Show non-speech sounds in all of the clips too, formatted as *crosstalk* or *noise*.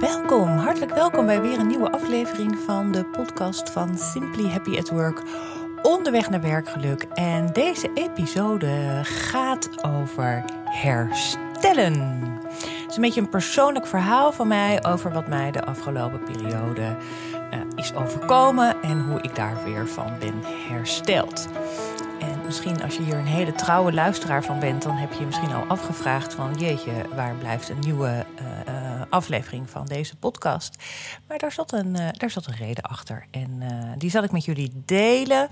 Welkom, hartelijk welkom bij weer een nieuwe aflevering van de podcast van Simply Happy at Work. Onderweg naar werkgeluk. En deze episode gaat over herstellen. Het is een beetje een persoonlijk verhaal van mij over wat mij de afgelopen periode uh, is overkomen en hoe ik daar weer van ben hersteld. En misschien als je hier een hele trouwe luisteraar van bent, dan heb je misschien al afgevraagd van jeetje, waar blijft een nieuwe uh, aflevering van deze podcast. Maar daar zat een, uh, daar zat een reden achter. En uh, die zal ik met jullie delen.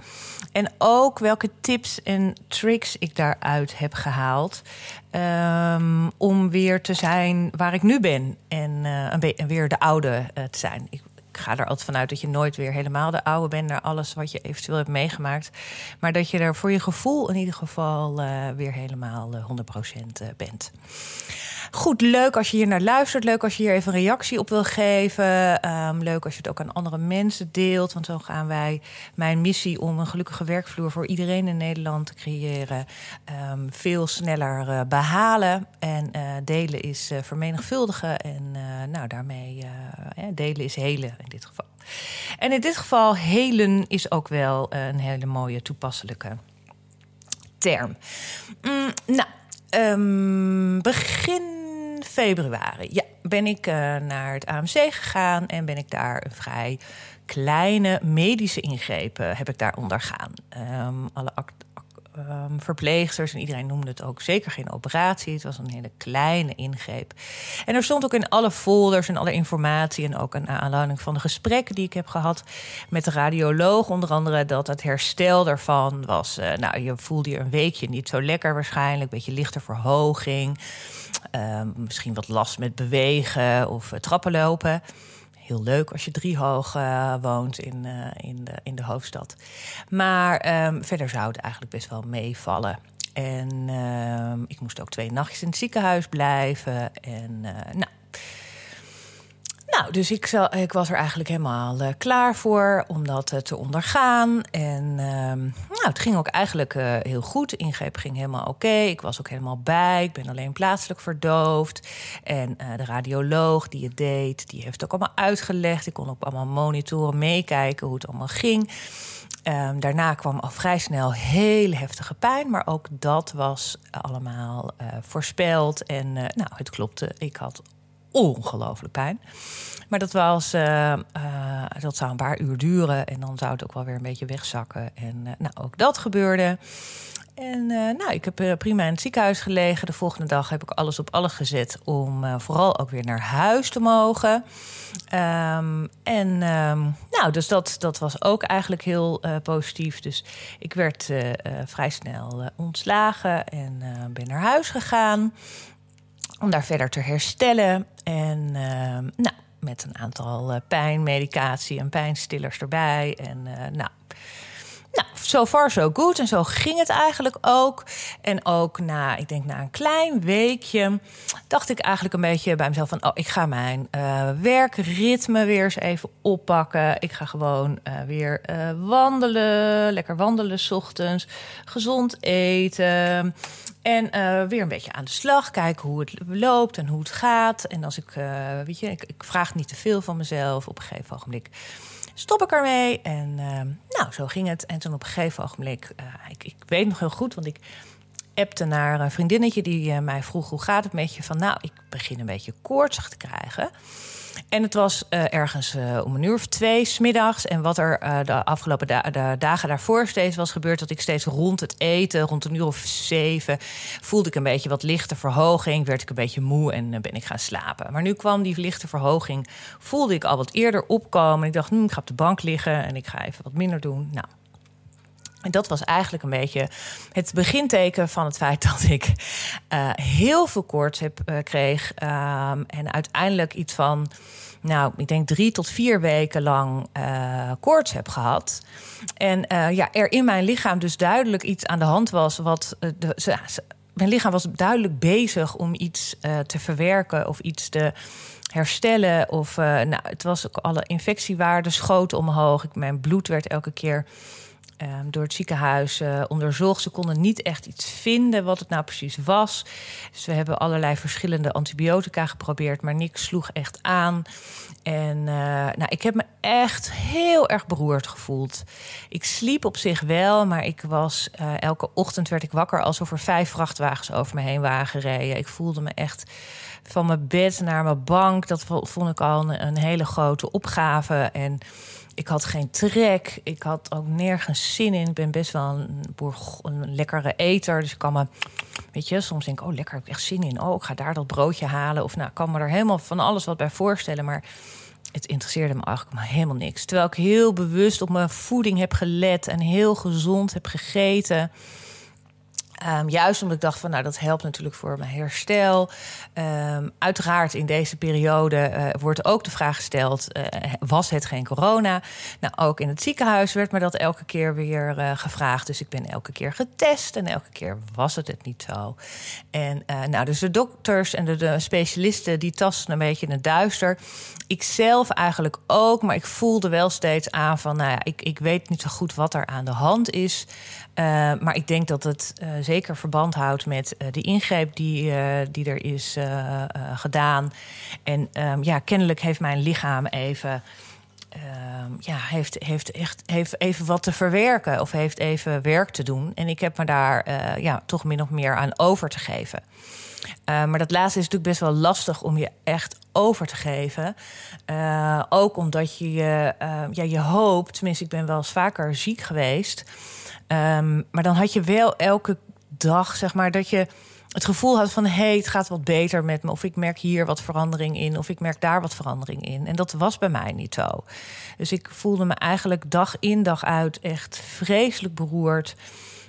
En ook welke tips en tricks ik daaruit heb gehaald. Um, om weer te zijn waar ik nu ben. En, uh, en weer de oude te zijn. Ik, ik ga er altijd vanuit dat je nooit weer helemaal de oude bent naar alles wat je eventueel hebt meegemaakt. Maar dat je er voor je gevoel in ieder geval uh, weer helemaal uh, 100% bent. Goed, leuk als je hier naar luistert. Leuk als je hier even een reactie op wil geven. Um, leuk als je het ook aan andere mensen deelt. Want zo gaan wij mijn missie om een gelukkige werkvloer voor iedereen in Nederland te creëren. Um, veel sneller behalen. En delen is vermenigvuldigen. En nou, daarmee delen is helen in dit geval. En in dit geval, helen is ook wel een hele mooie toepasselijke term. Mm, nou, um, begin februari ja, ben ik uh, naar het AMC gegaan en ben ik daar een vrij kleine medische ingrepen heb ik daar ondergaan. Um, alle um, verpleegsters en iedereen noemde het ook zeker geen operatie. Het was een hele kleine ingreep. En er stond ook in alle folders en alle informatie en ook een aanleiding van de gesprekken die ik heb gehad met de radioloog, onder andere dat het herstel daarvan was. Uh, nou, je voelde je een weekje niet zo lekker waarschijnlijk, een beetje lichte verhoging. Uh, misschien wat last met bewegen of uh, trappen lopen heel leuk als je driehoog uh, woont in, uh, in, de, in de hoofdstad. Maar um, verder zou het eigenlijk best wel meevallen. En uh, ik moest ook twee nachtjes in het ziekenhuis blijven. En uh, nou, nou, dus ik, ik, was er eigenlijk helemaal uh, klaar voor om dat uh, te ondergaan. En uh, nou, het ging ook eigenlijk uh, heel goed. De ingreep ging helemaal oké. Ik was ook helemaal bij. Ik ben alleen plaatselijk verdoofd. En de radioloog die het deed, die heeft ook allemaal uitgelegd. Ik kon op allemaal monitoren meekijken hoe het allemaal ging. Um, daarna kwam al vrij snel hele heftige pijn, maar ook dat was allemaal voorspeld. En nou, het klopte. Ik had ongelooflijk pijn. Maar dat was, uh, uh, dat zou een paar uur duren en dan zou het ook wel weer een beetje wegzakken. En uh, nou, ook dat gebeurde. En nou, ik heb prima in het ziekenhuis gelegen. De volgende dag heb ik alles op alles gezet om vooral ook weer naar huis te mogen. Um, en um, nou, dus dat, dat was ook eigenlijk heel positief. Dus ik werd vrij snel ontslagen en ben naar huis gegaan om daar verder te herstellen. En uh, nou, met een aantal uh, pijnmedicatie en pijnstillers erbij. En uh, nou, nou, so far so good. En zo ging het eigenlijk ook. En ook na, ik denk na een klein weekje, dacht ik eigenlijk een beetje bij mezelf van, oh, ik ga mijn uh, werkritme weer eens even oppakken. Ik ga gewoon uh, weer uh, wandelen, lekker wandelen s ochtends, gezond eten. En weer een beetje aan de slag, kijken hoe het loopt en hoe het gaat. En als ik, weet je, ik, ik, vraag niet te veel van mezelf. Op een gegeven ogenblik stop ik ermee. En uh, nou, zo ging het. En toen op een gegeven ogenblik, ik, ik weet nog heel goed, want ik appte naar een vriendinnetje die mij vroeg hoe gaat het met je. Van nou, ik begin een beetje koortsig te krijgen. En het was uh, ergens uh, om een uur of twee smiddags. En wat er uh, de afgelopen dagen daarvoor steeds was gebeurd... dat ik steeds rond het eten, rond een uur of zeven... voelde ik een beetje wat lichte verhoging. Werd ik een beetje moe en ben ik gaan slapen. Maar nu kwam die lichte verhoging. Voelde ik al wat eerder opkomen. Ik dacht, hm, ik ga op de bank liggen en ik ga even wat minder doen. Nou, en dat was eigenlijk een beetje het beginteken van het feit *laughs* dat ik uh, heel veel koorts heb, uh, kreeg. Um, en uiteindelijk iets van, nou, ik denk drie tot vier weken lang uh, koorts heb gehad. En ja, er in mijn lichaam dus duidelijk iets aan de hand was wat. De, mijn lichaam was duidelijk bezig om iets te verwerken of iets te herstellen. Of nou, het was ook alle infectiewaarden schoten omhoog. Ik, mijn bloed werd elke keer Ehm, door het ziekenhuis uh, onderzocht. Ze konden niet echt iets vinden wat het nou precies was. Dus we hebben allerlei verschillende antibiotica geprobeerd, maar niks sloeg echt aan. En uh, nou, ik heb me echt heel erg beroerd gevoeld. Ik sliep op zich wel, maar ik was uh, elke ochtend werd ik wakker alsof er vijf vrachtwagens over me heen waren gereden. Ik voelde me echt van mijn bed naar mijn bank. Dat vond ik al een, een hele grote opgave. En ik had geen trek. Ik had ook nergens zin in. Ik ben best wel een, een lekkere eter. Dus ik kan me, weet je, soms denk ik, oh lekker, heb ik echt zin in. Oh, ik ga daar dat broodje halen. Of nou, ik kan me er helemaal van alles wat bij voorstellen. Maar het interesseerde me eigenlijk helemaal niks. Terwijl ik heel bewust op mijn voeding heb gelet en heel gezond heb gegeten. Um, juist omdat ik dacht van, nou, dat helpt natuurlijk voor mijn herstel. Um, uiteraard in deze periode uh, wordt ook de vraag gesteld: uh, was het geen corona? Nou, ook in het ziekenhuis werd me dat elke keer weer uh, gevraagd. Dus ik ben elke keer getest en elke keer was het het niet zo. En nou, dus de dokters en de, specialisten die tasten een beetje in het duister. Ik zelf eigenlijk ook, maar ik voelde wel steeds aan van, nou ja, ik, ik weet niet zo goed wat er aan de hand is. Uh, maar ik denk dat het zeker verband houdt met uh, de ingreep die, die er is gedaan. En um, ja, kennelijk heeft mijn lichaam even. Um, ja, heeft, heeft echt heeft even wat te verwerken of heeft even werk te doen. En ik heb me daar ja, toch min of meer aan over te geven. maar dat laatste is natuurlijk best wel lastig om je echt over te geven. ook omdat je, ja, je hoopt, tenminste, ik ben wel eens vaker ziek geweest. Maar dan had je wel elke dag, zeg maar, dat je het gevoel had van hé, hey, het gaat wat beter met me. Of ik merk hier wat verandering in. Of ik merk daar wat verandering in. En dat was bij mij niet zo. Dus ik voelde me eigenlijk dag in dag uit echt vreselijk beroerd.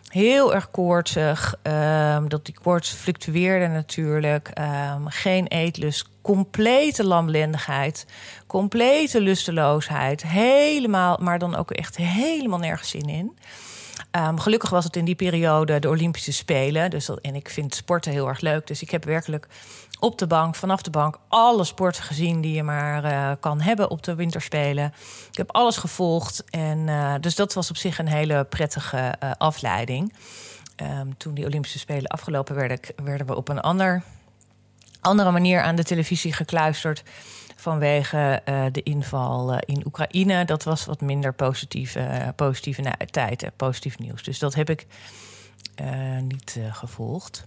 Heel erg koortsig. Um, dat die koorts fluctueerde natuurlijk. Um, geen eetlust. Complete lamlendigheid. Complete lusteloosheid. Helemaal, maar dan ook echt helemaal nergens zin in. Um, gelukkig was het in die periode de Olympische Spelen. Dus en ik vind sporten heel erg leuk. Dus ik heb werkelijk op de bank, vanaf de bank, alle sporten gezien die je maar uh, kan hebben op de winterspelen. Ik heb alles gevolgd. En uh, dus dat was op zich een hele prettige uh, afleiding. Um, toen die Olympische Spelen afgelopen werden, werden we op een ander, andere manier aan de televisie gekluisterd vanwege uh, de inval uh, in Oekraïne. Dat was wat minder positieve, uh, positieve tijd, positief nieuws. Dus dat heb ik niet gevolgd.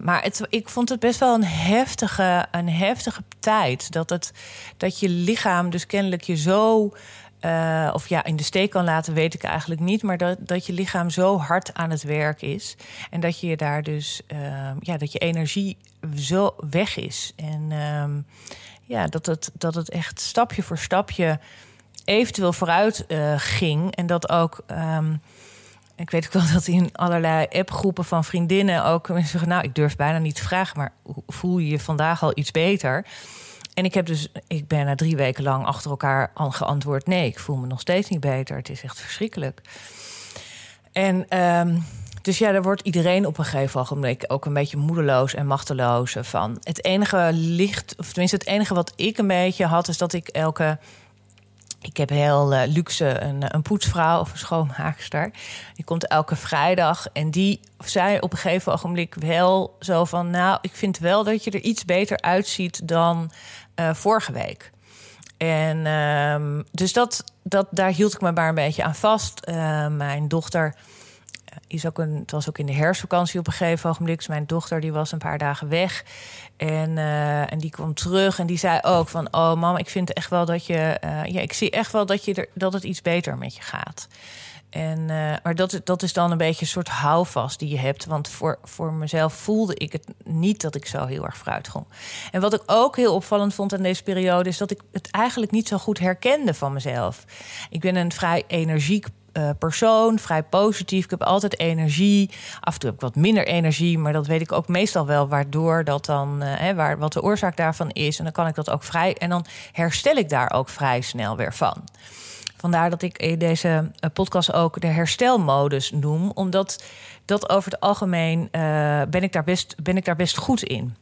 maar het, ik vond het best wel een heftige, een heftige tijd. Dat, het, dat je lichaam dus kennelijk je zo of ja, in de steek kan laten, weet ik eigenlijk niet. Maar dat, dat je lichaam zo hard aan het werk is. En dat je daar dus, ja, dat je energie zo weg is. En um, ja, dat, het, dat het echt stapje voor stapje eventueel vooruit uh, ging. En dat ook. Um, ik weet ook wel *laughs* dat in allerlei appgroepen van vriendinnen ook mensen zeggen: Nou, ik durf bijna niet te vragen, maar voel je je vandaag al iets beter? En ik heb dus, ik ben na drie weken lang achter elkaar al geantwoord: Nee, ik voel me nog steeds niet beter. Het is echt verschrikkelijk. En um, dus ja, daar wordt iedereen op een gegeven ogenblik ook een beetje moedeloos en machteloos van. Het enige licht, of tenminste het enige wat ik een beetje had, is dat ik elke. Ik heb heel uh, luxe een, een poetsvrouw of een schoonmaakster. Die komt elke vrijdag en die zei op een gegeven ogenblik wel zo van... nou, ik vind wel dat je er iets beter uitziet dan uh, vorige week. En uh, dus dat, dat, daar hield ik me maar een beetje aan vast. Uh, mijn dochter is ook een, het was ook in de herfstvakantie op een gegeven ogenblik. Dus mijn dochter die was een paar dagen weg. En, uh, en die kwam terug en die zei ook van... oh mama, ik vind echt wel dat je... Uh, ja, ik zie echt wel dat, je er, dat het iets beter met je gaat. En, maar dat, dat is dan een beetje een soort houvast die je hebt. Want voor, voor mezelf voelde ik het niet dat ik zo heel erg vooruit ging. En wat ik ook heel opvallend vond in deze periode... is dat ik het eigenlijk niet zo goed herkende van mezelf. Ik ben een vrij energiek uh, persoon, vrij positief. Ik heb altijd energie. Af en toe heb ik wat minder energie, maar dat weet ik ook meestal wel waardoor dat dan, uh, hè, waar, wat de oorzaak daarvan is. En dan kan ik dat ook vrij, en dan herstel ik daar ook vrij snel weer van. Vandaar dat ik deze eh, podcast ook de herstelmodus noem, omdat dat over het algemeen ben, ik daar best, ben ik daar best goed in.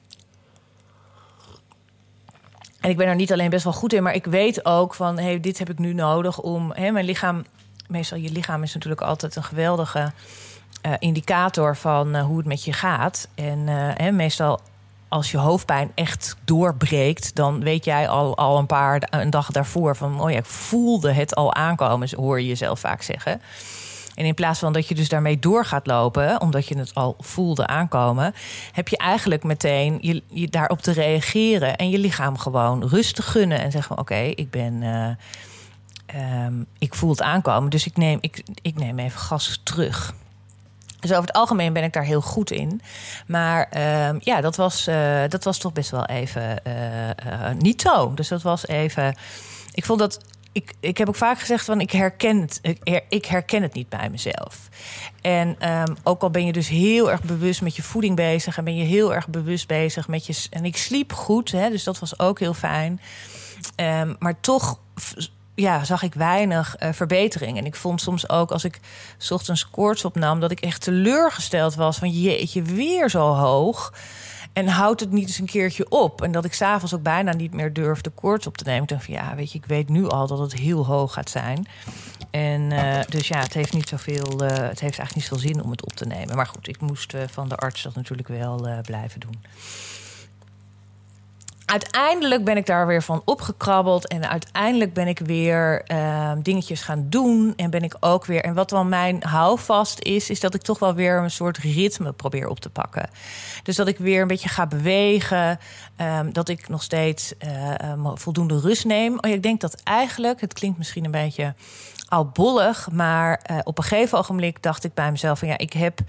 En ik ben er niet alleen best wel goed in, maar ik weet ook van, hey, dit heb ik nu nodig om, hè, mijn lichaam meestal je lichaam is natuurlijk altijd een geweldige uh, indicator van hoe het met je gaat. En hè, meestal als je hoofdpijn echt doorbreekt, dan weet jij al, al een paar een dag daarvoor van oh ja, ik voelde het al aankomen, hoor je jezelf vaak zeggen. En in plaats van dat je dus daarmee door gaat lopen, omdat je het al voelde aankomen, heb je eigenlijk meteen je, je daarop te reageren en je lichaam gewoon rustig gunnen en zeggen: Oké, ik ben. Um, ik voel het aankomen, dus ik neem, ik, ik neem even gas terug. Dus over het algemeen ben ik daar heel goed in. Maar uh, ja, dat was, uh, dat was toch best wel even uh, niet zo. Dus dat was even. Ik vond dat ik, ik heb ook vaak gezegd van ik herken het, ik herken het niet bij mezelf. En um, ook al ben je dus heel erg bewust met je voeding bezig en ben je heel erg bewust bezig met je. En ik sliep goed, hè, dus dat was ook heel fijn. Maar toch ja, zag ik weinig uh, verbetering. En ik vond soms ook als ik s ochtends koorts opnam, dat ik echt teleurgesteld was van jeetje, weer zo hoog. En houdt het niet eens een keertje op. En dat ik s'avonds ook bijna niet meer durfde koorts op te nemen. Ik dacht van ja, weet je, ik weet nu al dat het heel hoog gaat zijn. En uh, dus ja, het heeft niet zoveel. Uh, het heeft eigenlijk niet veel zin om het op te nemen. Maar goed, ik moest van de arts dat natuurlijk wel blijven doen uiteindelijk ben ik daar weer van opgekrabbeld. En uiteindelijk ben ik weer uh, dingetjes gaan doen. En ben ik ook weer. En wat dan mijn houvast is, is dat ik toch wel weer een soort ritme probeer op te pakken. Dus dat ik weer een beetje ga bewegen. Um, dat ik nog steeds uh, voldoende rust neem. Oh, ik denk dat eigenlijk, het klinkt misschien een beetje albollig. Maar uh, op een gegeven ogenblik dacht ik bij mezelf: van ja, ik heb.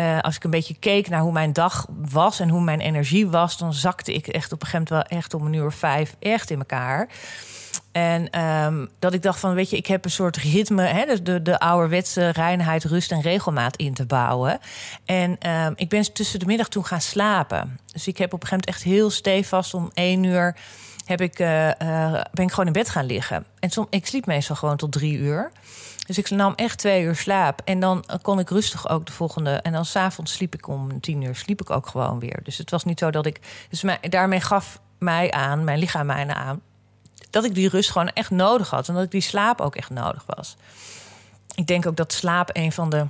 Uh, als ik een beetje keek naar hoe mijn dag was en hoe mijn energie was, dan zakte ik echt op een gegeven moment wel echt om een uur vijf echt in elkaar. En um, dat ik dacht van, weet je, ik heb een soort ritme, hè, dus de, de ouderwetse reinheid, rust en regelmaat in te bouwen. En um, ik ben tussen de middag toen gaan slapen. Dus ik heb op een gegeven moment echt heel stevast om één uur heb ik, uh, uh, ben ik gewoon in bed gaan liggen. En som, ik sliep meestal gewoon tot drie uur. Dus ik nam echt twee uur slaap. En dan kon ik rustig ook de volgende. En dan s'avonds sliep ik om tien uur, sliep ik ook gewoon weer. Dus het was niet zo dat ik. Dus daarmee gaf mij aan, mijn lichaam mij aan. Dat ik die rust gewoon echt nodig had. En dat ik die slaap ook echt nodig was. Ik denk ook dat slaap een van de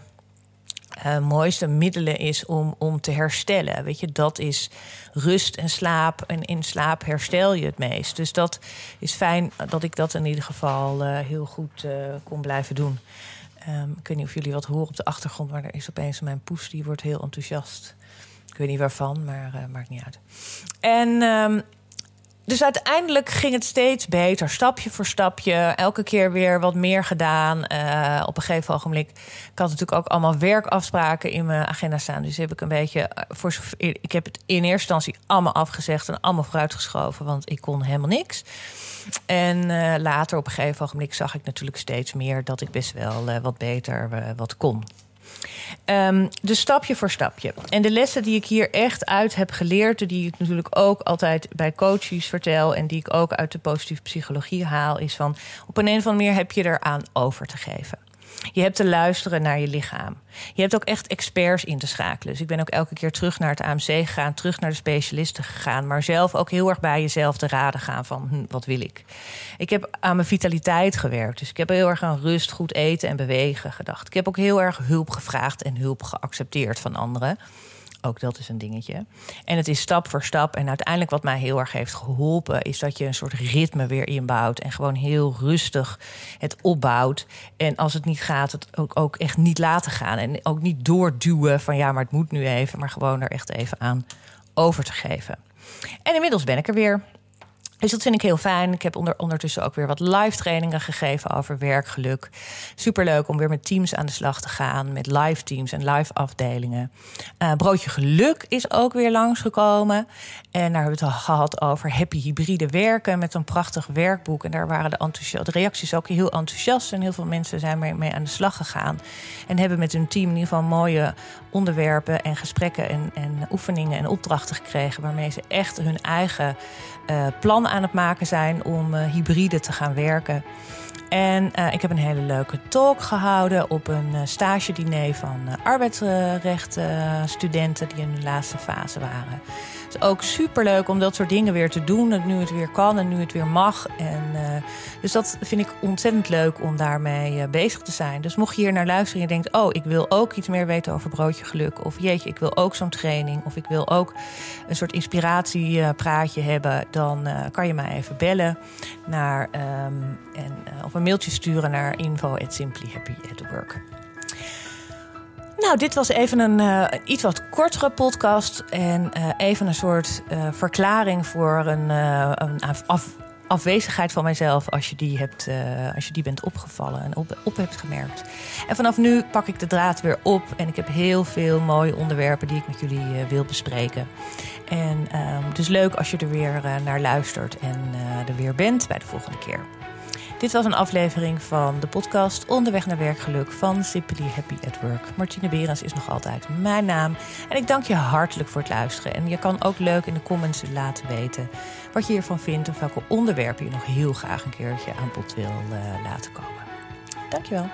uh, mooiste middelen is om, om te herstellen. Weet je, dat is rust en slaap. En in slaap herstel je het meest. Dus dat is fijn dat ik dat in ieder geval uh, heel goed uh, kon blijven doen. Um, ik weet niet of jullie wat horen op de achtergrond, maar er is opeens mijn poes die wordt heel enthousiast. Ik weet niet waarvan, maar maakt niet uit. En um, dus uiteindelijk ging het steeds beter, stapje voor stapje. Elke keer weer wat meer gedaan. Uh, op een gegeven ogenblik. Ik had natuurlijk ook allemaal werkafspraken in mijn agenda staan. Dus heb ik een beetje. Eh, voor ik heb het in eerste instantie allemaal afgezegd en allemaal vooruitgeschoven, want ik kon helemaal niks. En uh, later op een gegeven ogenblik zag ik natuurlijk steeds meer dat ik best wel wat beter wat kon. Um, dus stapje voor stapje. En de lessen die ik hier echt uit heb geleerd, die ik natuurlijk ook altijd bij coaches vertel en die ik ook uit de positieve psychologie haal, is van op een, een of andere manier heb je eraan over te geven. Je hebt te luisteren naar je lichaam. Je hebt ook echt experts in te schakelen. Dus ik ben ook elke keer terug naar het AMC gegaan, terug naar de specialisten gegaan, maar zelf ook heel erg bij jezelf te raden gaan van hm, wat wil ik. Ik heb aan mijn vitaliteit gewerkt. Dus ik heb heel erg aan rust, goed eten en bewegen gedacht. Ik heb ook heel erg hulp gevraagd en hulp geaccepteerd van anderen. Ook dat is een dingetje. En het is stap voor stap. En uiteindelijk wat mij heel erg heeft geholpen, is dat je een soort ritme weer inbouwt. En gewoon heel rustig het opbouwt. En als het niet gaat, het ook, ook echt niet laten gaan. En ook niet doorduwen van ja, maar het moet nu even. Maar gewoon er echt even aan over te geven. En inmiddels ben ik er weer. Dus dat vind ik heel fijn. Ik heb onder, ondertussen ook weer wat live trainingen gegeven over werkgeluk. Superleuk om weer met teams aan de slag te gaan. Met live teams en live afdelingen. Uh, Broodje Geluk is ook weer langsgekomen. En daar hebben we het gehad over happy hybride werken. Met een prachtig werkboek. En daar waren de, reacties ook heel enthousiast. En heel veel mensen zijn mee, mee aan de slag gegaan. En hebben met hun team in ieder geval mooie onderwerpen en gesprekken en, en oefeningen en opdrachten gekregen. Waarmee ze echt hun eigen uh, plan aan het maken zijn om uh, hybride te gaan werken. En uh, ik heb een hele leuke talk gehouden op een uh, stage diner van arbeidsrechtstudenten die in de laatste fase waren. Het is ook super leuk om dat soort dingen weer te doen. Nu het weer kan en nu het weer mag. En, uh, dus dat vind ik ontzettend leuk om daarmee uh, bezig te zijn. Dus mocht je hier naar luisteren en je denkt: Oh, ik wil ook iets meer weten over broodje geluk. Of jeetje, ik wil ook zo'n training. Of ik wil ook een soort inspiratiepraatje hebben. Dan uh, kan je mij even bellen naar, um, en, of een mailtje sturen naar info@simplyhappyatwork. Nou, dit was even een iets wat kortere podcast. En even een soort verklaring voor een, een af, afwezigheid van mijzelf. Als je die, hebt, als je die bent opgevallen en op, hebt gemerkt. En vanaf nu pak ik de draad weer op. En ik heb heel veel mooie onderwerpen die ik met jullie wil bespreken. En dus leuk als je er weer naar luistert en er weer bent bij de volgende keer. Dit was een aflevering van de podcast Onderweg naar Werkgeluk van Simply Happy at Work. Martine Berens is nog altijd mijn naam. En ik dank je hartelijk voor het luisteren. En je kan ook leuk in de comments laten weten wat je hiervan vindt of welke onderwerpen je nog heel graag een keertje aan bod wil uh, laten komen. Dankjewel.